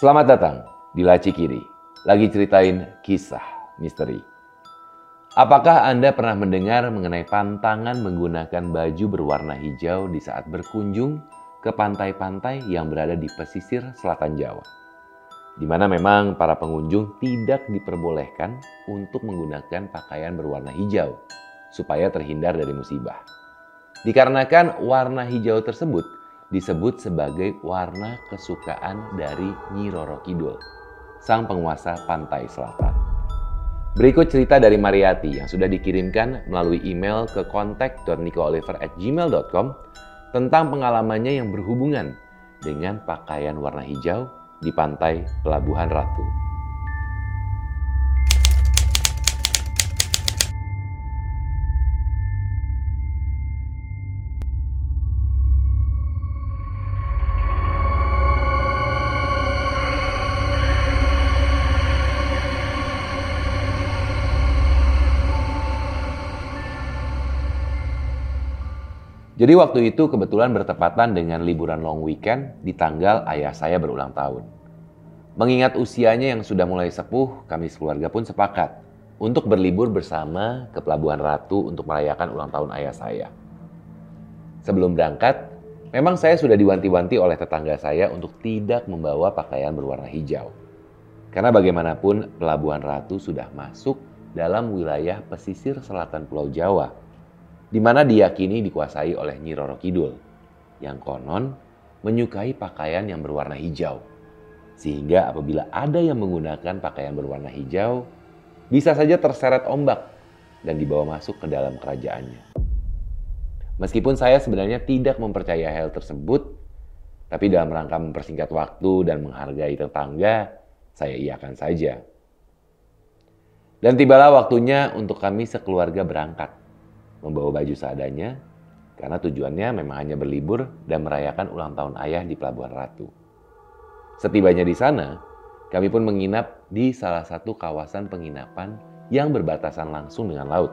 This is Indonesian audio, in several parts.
Selamat datang di Laci Kiri. Lagi ceritain kisah misteri. Apakah Anda pernah mendengar mengenai pantangan menggunakan baju berwarna hijau di saat berkunjung ke pantai-pantai yang berada di pesisir selatan Jawa? Di mana memang para pengunjung tidak diperbolehkan untuk menggunakan pakaian berwarna hijau supaya terhindar dari musibah. Dikarenakan warna hijau tersebut disebut sebagai warna kesukaan dari Nyi Roro Kidul, sang penguasa pantai selatan. Berikut cerita dari Mariati yang sudah dikirimkan melalui email ke kontak.nikooliver@gmail.com tentang pengalamannya yang berhubungan dengan pakaian warna hijau di pantai Pelabuhan Ratu. Jadi waktu itu kebetulan bertepatan dengan liburan long weekend di tanggal ayah saya berulang tahun. Mengingat usianya yang sudah mulai sepuh, kami sekeluarga pun sepakat untuk berlibur bersama ke Pelabuhan Ratu untuk merayakan ulang tahun ayah saya. Sebelum berangkat, memang saya sudah diwanti-wanti oleh tetangga saya untuk tidak membawa pakaian berwarna hijau. Karena bagaimanapun Pelabuhan Ratu sudah masuk dalam wilayah pesisir selatan Pulau Jawa di mana diyakini dikuasai oleh Nyi Roro Kidul, yang konon menyukai pakaian yang berwarna hijau. Sehingga apabila ada yang menggunakan pakaian berwarna hijau, bisa saja terseret ombak dan dibawa masuk ke dalam kerajaannya. Meskipun saya sebenarnya tidak mempercayai hal tersebut, tapi dalam rangka mempersingkat waktu dan menghargai tetangga, saya iakan saja. Dan tibalah waktunya untuk kami sekeluarga berangkat membawa baju seadanya karena tujuannya memang hanya berlibur dan merayakan ulang tahun ayah di Pelabuhan Ratu. Setibanya di sana, kami pun menginap di salah satu kawasan penginapan yang berbatasan langsung dengan laut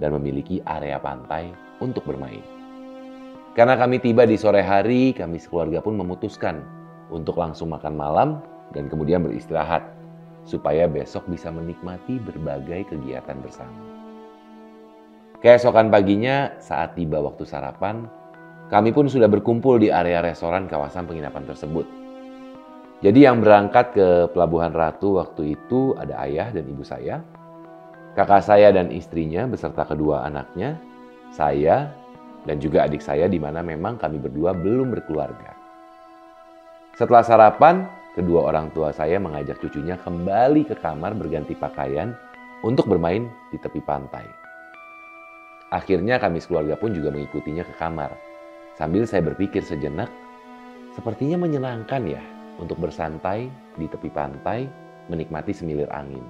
dan memiliki area pantai untuk bermain. Karena kami tiba di sore hari, kami sekeluarga pun memutuskan untuk langsung makan malam dan kemudian beristirahat supaya besok bisa menikmati berbagai kegiatan bersama. Keesokan paginya, saat tiba waktu sarapan, kami pun sudah berkumpul di area restoran kawasan penginapan tersebut. Jadi yang berangkat ke Pelabuhan Ratu waktu itu ada ayah dan ibu saya, kakak saya dan istrinya beserta kedua anaknya, saya, dan juga adik saya di mana memang kami berdua belum berkeluarga. Setelah sarapan, kedua orang tua saya mengajak cucunya kembali ke kamar berganti pakaian untuk bermain di tepi pantai. Akhirnya kami sekeluarga pun juga mengikutinya ke kamar. Sambil saya berpikir sejenak, sepertinya menyenangkan ya untuk bersantai di tepi pantai, menikmati semilir angin.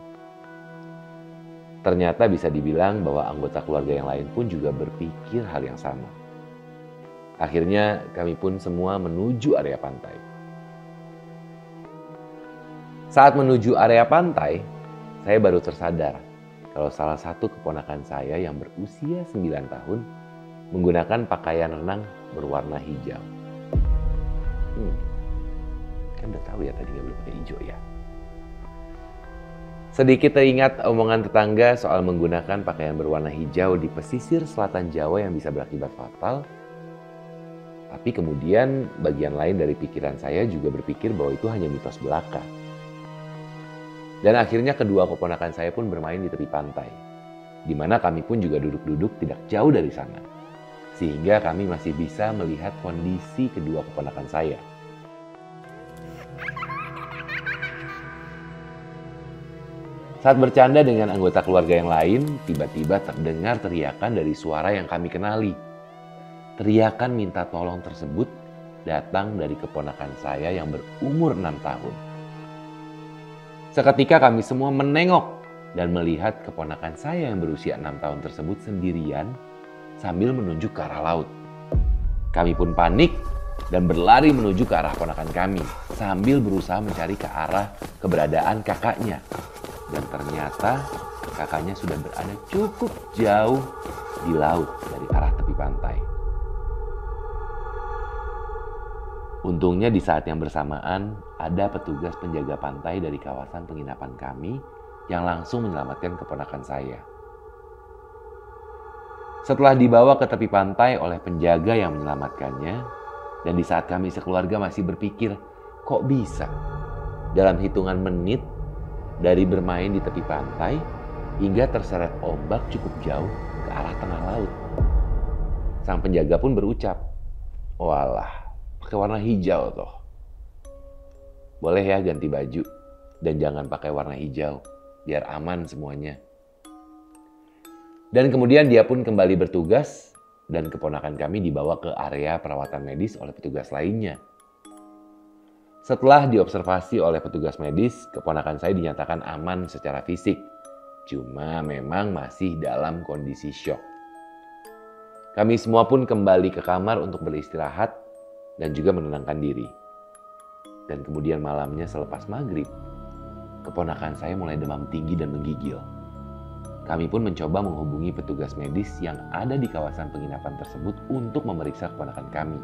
Ternyata bisa dibilang bahwa anggota keluarga yang lain pun juga berpikir hal yang sama. Akhirnya kami pun semua menuju area pantai. Saat menuju area pantai, saya baru tersadar kalau salah satu keponakan saya yang berusia 9 tahun menggunakan pakaian renang berwarna hijau. Hmm, kan udah tahu ya tadi nggak boleh pakai hijau ya. Sedikit teringat omongan tetangga soal menggunakan pakaian berwarna hijau di pesisir selatan Jawa yang bisa berakibat fatal. Tapi kemudian bagian lain dari pikiran saya juga berpikir bahwa itu hanya mitos belaka. Dan akhirnya kedua keponakan saya pun bermain di tepi pantai, di mana kami pun juga duduk-duduk tidak jauh dari sana. Sehingga kami masih bisa melihat kondisi kedua keponakan saya. Saat bercanda dengan anggota keluarga yang lain, tiba-tiba terdengar teriakan dari suara yang kami kenali. Teriakan minta tolong tersebut datang dari keponakan saya yang berumur enam tahun. Seketika kami semua menengok dan melihat keponakan saya yang berusia enam tahun tersebut sendirian sambil menunjuk ke arah laut. Kami pun panik dan berlari menuju ke arah ponakan kami sambil berusaha mencari ke arah keberadaan kakaknya. Dan ternyata kakaknya sudah berada cukup jauh di laut dari arah tepi pantai. Untungnya di saat yang bersamaan ada petugas penjaga pantai dari kawasan penginapan kami yang langsung menyelamatkan keponakan saya. Setelah dibawa ke tepi pantai oleh penjaga yang menyelamatkannya, dan di saat kami sekeluarga masih berpikir, kok bisa? Dalam hitungan menit dari bermain di tepi pantai hingga terseret ombak cukup jauh ke arah tengah laut. Sang penjaga pun berucap, walah, pakai warna hijau toh. Boleh ya ganti baju dan jangan pakai warna hijau biar aman semuanya. Dan kemudian dia pun kembali bertugas dan keponakan kami dibawa ke area perawatan medis oleh petugas lainnya. Setelah diobservasi oleh petugas medis, keponakan saya dinyatakan aman secara fisik. Cuma memang masih dalam kondisi syok. Kami semua pun kembali ke kamar untuk beristirahat dan juga menenangkan diri. Dan kemudian malamnya selepas maghrib, keponakan saya mulai demam tinggi dan menggigil. Kami pun mencoba menghubungi petugas medis yang ada di kawasan penginapan tersebut untuk memeriksa keponakan kami.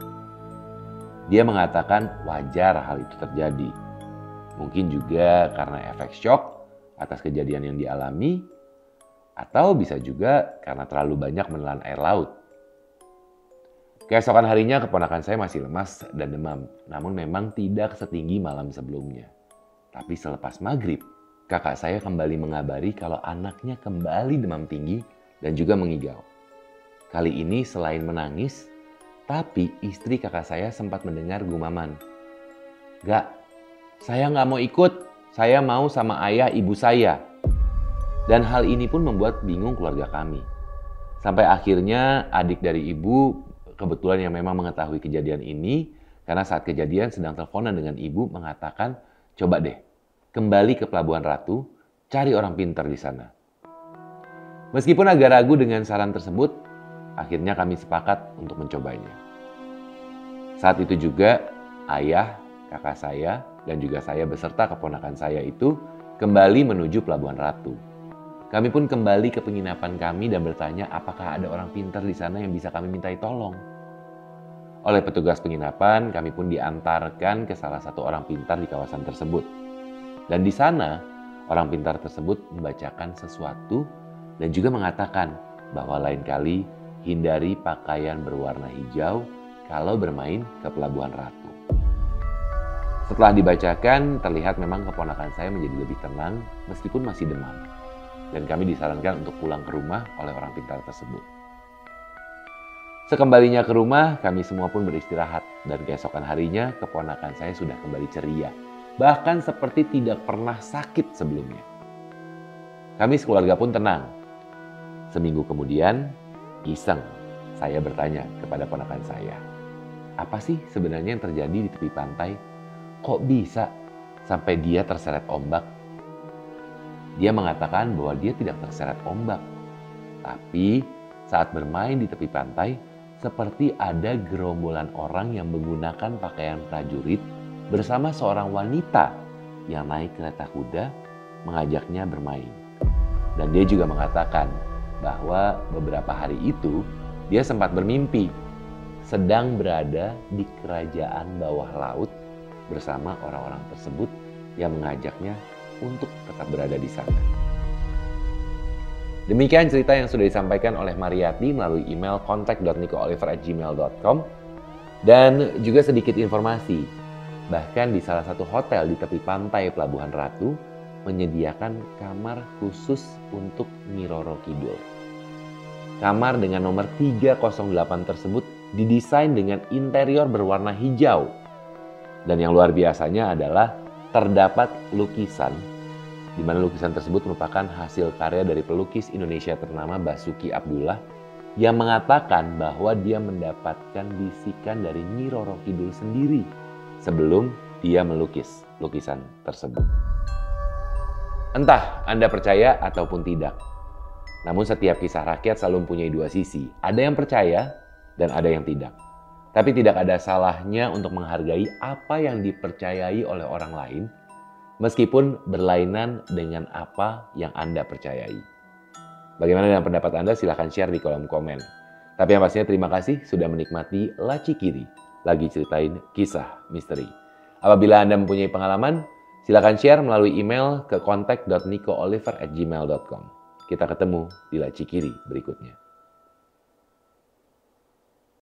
Dia mengatakan wajar hal itu terjadi. Mungkin juga karena efek shock atas kejadian yang dialami, atau bisa juga karena terlalu banyak menelan air laut. Keesokan harinya keponakan saya masih lemas dan demam, namun memang tidak setinggi malam sebelumnya. Tapi selepas maghrib, kakak saya kembali mengabari kalau anaknya kembali demam tinggi dan juga mengigau. Kali ini selain menangis, tapi istri kakak saya sempat mendengar gumaman. Gak, saya nggak mau ikut, saya mau sama ayah ibu saya. Dan hal ini pun membuat bingung keluarga kami. Sampai akhirnya adik dari ibu kebetulan yang memang mengetahui kejadian ini, karena saat kejadian sedang teleponan dengan ibu mengatakan Coba deh, kembali ke Pelabuhan Ratu, cari orang pintar di sana. Meskipun agak ragu dengan saran tersebut, akhirnya kami sepakat untuk mencobanya. Saat itu juga, ayah, kakak saya, dan juga saya beserta keponakan saya itu kembali menuju Pelabuhan Ratu. Kami pun kembali ke penginapan kami dan bertanya apakah ada orang pintar di sana yang bisa kami mintai tolong. Oleh petugas penginapan, kami pun diantarkan ke salah satu orang pintar di kawasan tersebut. Dan di sana, orang pintar tersebut membacakan sesuatu dan juga mengatakan bahwa lain kali hindari pakaian berwarna hijau kalau bermain ke Pelabuhan Ratu. Setelah dibacakan, terlihat memang keponakan saya menjadi lebih tenang meskipun masih demam. Dan kami disarankan untuk pulang ke rumah oleh orang pintar tersebut. Sekembalinya ke rumah, kami semua pun beristirahat dan keesokan harinya keponakan saya sudah kembali ceria. Bahkan seperti tidak pernah sakit sebelumnya. Kami sekeluarga pun tenang. Seminggu kemudian, iseng saya bertanya kepada ponakan saya, apa sih sebenarnya yang terjadi di tepi pantai? Kok bisa sampai dia terseret ombak? Dia mengatakan bahwa dia tidak terseret ombak, tapi saat bermain di tepi pantai, seperti ada gerombolan orang yang menggunakan pakaian prajurit bersama seorang wanita yang naik kereta kuda mengajaknya bermain. Dan dia juga mengatakan bahwa beberapa hari itu dia sempat bermimpi sedang berada di kerajaan bawah laut bersama orang-orang tersebut yang mengajaknya untuk tetap berada di sana. Demikian cerita yang sudah disampaikan oleh Mariati melalui email contact.nicooliver@gmail.com dan juga sedikit informasi. Bahkan di salah satu hotel di tepi pantai Pelabuhan Ratu menyediakan kamar khusus untuk Nyiroro Kidul. Kamar dengan nomor 308 tersebut didesain dengan interior berwarna hijau. Dan yang luar biasanya adalah terdapat lukisan di mana lukisan tersebut merupakan hasil karya dari pelukis Indonesia ternama Basuki Abdullah yang mengatakan bahwa dia mendapatkan bisikan dari Nyi Roro Kidul sendiri sebelum dia melukis lukisan tersebut. Entah Anda percaya ataupun tidak, namun setiap kisah rakyat selalu mempunyai dua sisi. Ada yang percaya dan ada yang tidak. Tapi tidak ada salahnya untuk menghargai apa yang dipercayai oleh orang lain meskipun berlainan dengan apa yang Anda percayai. Bagaimana dengan pendapat Anda? Silahkan share di kolom komen. Tapi yang pastinya terima kasih sudah menikmati Laci Kiri, lagi ceritain kisah misteri. Apabila Anda mempunyai pengalaman, silahkan share melalui email ke kontak.nicooliver@gmail.com. Kita ketemu di Laci Kiri berikutnya.